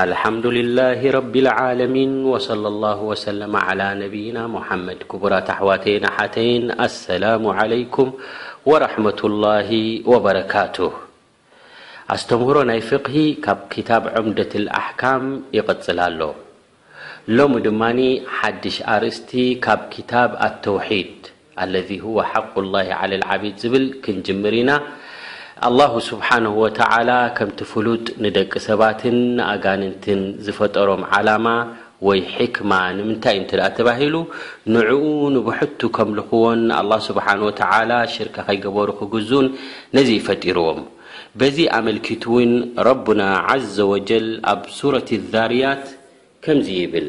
ኣልሓምዱሊላሂ ረቢልዓለሚን ወሰለላሁ ወሰለመ ዓላ ነቢይና ሙሓመድ ክቡራት ኣሕዋተይን ኣሓተይን ኣሰላሙ ዓለይኩም ወራሕመቱላሂ ወበረካቱህ ኣስተምህሮ ናይ ፍቅሂ ካብ ክታብ ዑምደትል ኣሕካም ይቕፅል ኣሎ ሎሚ ድማ ሓድሽ ኣርእስቲ ካብ ክታብ ኣተውሒድ ኣለዚ ሁወ ሓቁ ላሂ ዓለል ዓቢድ ዝብል ክንጅምር ኢና። ኣላሁ ስብሓነሁ ወተዓላ ከምቲ ፍሉጥ ንደቂ ሰባትን ንኣጋንንትን ዝፈጠሮም ዓላማ ወይ ሕክማ ንምንታይ እዩ እንተ ተባሂሉ ንዕኡ ንብሕቱ ከምልኽዎን ንኣላህ ስብሓነሁ ወተዓላ ሽርካ ከይገበሩ ክግዙን ነዚ እዩ ፈጢርዎም። በዚ ኣመልኪቱ እውን ረቡና ዓዘ ወጀል ኣብ ሱረት ዛርያት ከምዚ ይብል።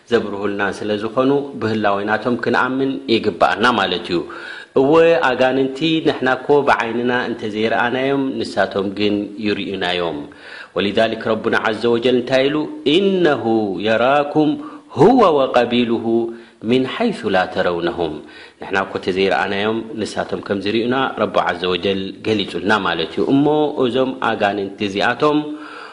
ዘብርሁልና ስለ ዝኾኑ ብህላዌ ናቶም ክንኣምን ይግብኣና ማለት እዩ። እወ ኣጋንንቲ ንሕና እኮ ብዓይንና እንተዘይረኣናዮም ንሳቶም ግን ይርእዩና እዮም። ወሊዛሊክ ረቡና ዓዘ ወጀል እንታይ ኢሉ ኢነሁ የራኩም ሁወ ወቀቢሉሁ ሚን ሓይሱ ላ ተረውነሁም ንሕና እኮ ተዘይረኣናዮም ንሳቶም ከም ዝርእዩና ረቡ ዓዘ ወጀል ገሊጹልና ማለት እዩ። እሞ እዞም ኣጋንንቲ እዚኣቶም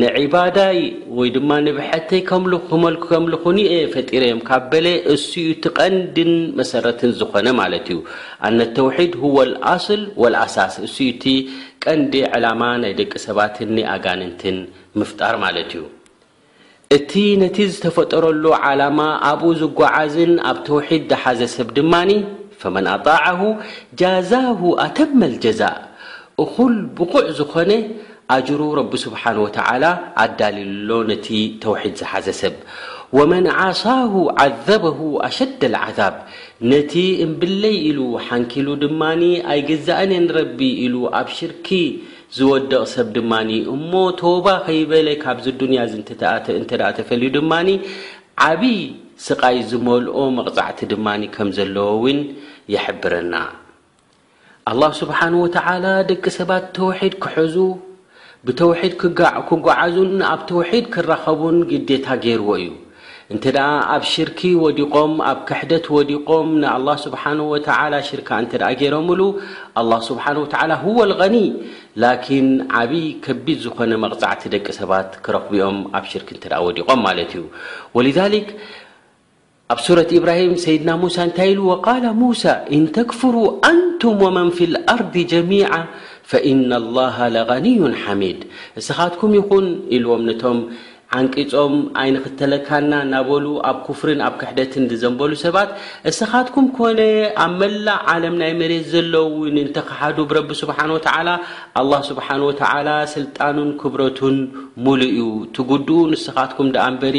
ንዒባዳይ ወይ ድማ ንብሕተይ ከምልኹኒ እየ ፈጢረዮም ካብ በለ እሱ እዩ እቲ ቀንድን መሰረትን ዝኾነ ማለት እዩ። ኣነ ተውሒድ ሁወ ኣልኣስል ወልኣሳስ እሱ እዩ እቲ ቀንዲ ዕላማ ናይ ደቂ ሰባትን ን ኣጋንንትን ምፍጣር ማለት እዩ። እቲ ነቲ ዝተፈጠረሉ ዓላማ ኣብኡ ዝጓዓዝን ኣብ ተውሒድ ዝሓዘ ሰብ ድማ ፈመን ኣጣዐሁ ጃዛሁ ኣተመል ጀዛእ እኹል ብቑዕ ዝኾነ ኣጅሩ ረቢ ስብሓን ወተዓላ ኣዳሊሉሎ ነቲ ተውሒድ ዝሓዘ ሰብ። ወመን ዓሳሁ ዓዘበሁ ኣሸደ ልዓዛብ ነቲ እምብለይ ኢሉ ሓንኪሉ ድማ ኣይግዛእን እየ ንረቢ ኢሉ ኣብ ሽርኪ ዝወድቕ ሰብ ድማ እሞ ቶውባ ከይበለ ካብዚ ዱንያ እዚ እንተ ተፈልዩ ድማ ዓብይ ስቓይ ዝመልኦ መቕፃዕቲ ድማ ከምዘለዎ እውን ይሕብረና። ኣላህ ስብሓን ወተዓላ ደቂ ሰባት ተውሒድ ክሕዙ ብተውሒድ ክጓዓዙን ኣብ ተውሒድ ክራኸቡን ግዴታ ገይርዎ እዩ እንተ ደኣ ኣብ ሽርኪ ወዲቖም ኣብ ክሕደት ወዲቖም ንኣላህ ስብሓን ወተዓላ ሽርካ እንተ ደኣ ገይሮምሉ ኣላህ ስብሓን ወተዓላ ሁወ ልገኒ ላኪን ዓብዪ ከቢድ ዝኾነ መቕጻዕቲ ደቂ ሰባት ክረኽቡኦም ኣብ ሽርኪ እንተ ደኣ ወዲቖም ማለት እዩ ወሊዛሊክ ኣብ ሱረት ኢብራሂም ሰይድና ሙሳ እንታይ ኢሉ ወቃለ ሙሳ ኢን ተክፍሩ ኣንቱም ወመን ፊል ኣርዲ ጀሚዓ ፈኢነ ላሃ ለገኒዩን ሓሚድ እስኻትኩም ይኹን ኢልዎም ነቶም ዓንቂጾም ኣይንኽተለካና ናበሉ ኣብ ኩፍርን ኣብ ክሕደትን ዝዘንበሉ ሰባት እስኻትኩም ኮነ ኣብ መላእ ዓለም ናይ መሬት ዘለዉ እውን እንተኸሓዱ ብረቢ ስብሓን ወተዓላ ኣላህ ስብሓን ወተዓላ ስልጣኑን ክብረቱን ሙሉእ እዩ ትጉድኡ ንስኻትኩም ደኣ እምበሪ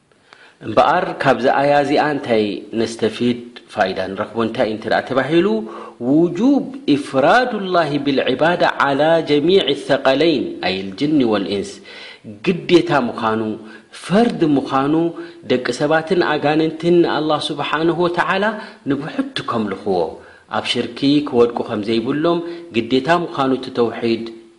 እምበኣር ካብዛ ኣያ እዚኣ እንታይ ነስተፊድ ፋይዳ ንረኽቦ እንታይ እዩ እንተ ተባሂሉ ውጁብ ኢፍራዱ ላሂ ብልዕባዳ ዓላ ጀሚዕ ሰቀለይን ኣይ ልጅኒ ወልኢንስ ግዴታ ምዃኑ ፈርድ ምዃኑ ደቂ ሰባትን ኣጋንንትን ንኣላህ ስብሓንሁ ወተዓላ ንብሕቱ ከምልኽዎ ኣብ ሽርኪ ክወድቁ ከም ዘይብሎም ግዴታ ምዃኑ እቲ ተውሒድ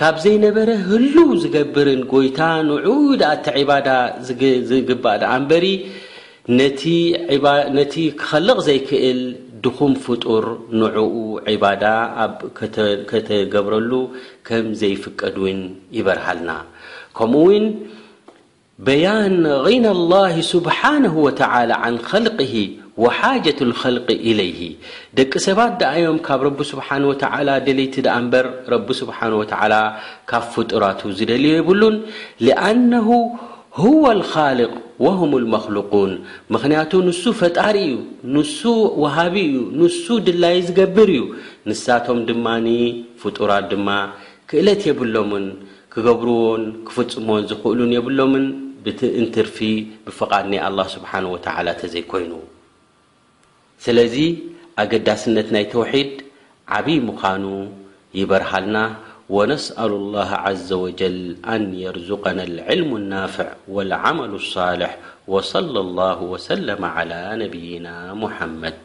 ካብ ዘይነበረ ህሉው ዝገብርን ጎይታ ንዑኡ ድኣ እቲ ዒባዳ ዝግባእ ድኣ እምበሪ ነቲ ነቲ ክኸልቕ ዘይክእል ድኹም ፍጡር ንዑኡ ዒባዳ ኣብ ከተገብረሉ ከም ዘይፍቀድ ውን ይበርሃልና ከምኡ ውን በያን ጊና ኣላሂ ሱብሓነሁ ወተዓላ ዓን ኸልቂሂ ወሓጀቱል ኸልቂ ኢለይሂ ደቂ ሰባት ደኣዮም ካብ ረቢ ሱብሓነሁ ወተዓላ ደለይቲ ደኣምበር ረቢ ሱብሓነሁ ወተዓላ ካብ ፍጡራቱ ዝደልዮ የብሉን ሊኣነሁ ሁወል ኻልቅ ወሁሙል መኽሉቁን ምኽንያቱ ንሱ ፈጣሪ እዩ ንሱ ወሃቢ እዩ ንሱ ድላዩ ዝገብር እዩ ንሳቶም ድማ ፍጡራት ድማ ክእለት የብሎምን ክገብርዎን ክፍጽምዎን ዝኽእሉን የብሎምን ብቲ እንትርፊ ብፍቓድ ናይ ኣላህ ሱብሓነሁ ወተዓላ ተዘይኮይኑ። ስለዚ ኣገዳስነት ናይ ተውሒድ ዓብይ ምኻኑ ይበርሃልና ወነስኣሉላህ ዐዘ ወጀል ኣን የርዙቀና ልዕልሙ ናፍዕ ወልዓመሉ ሳልሕ ወሰለላሁ ወሰለመ ዐላ ነብይና ሙሐመድ።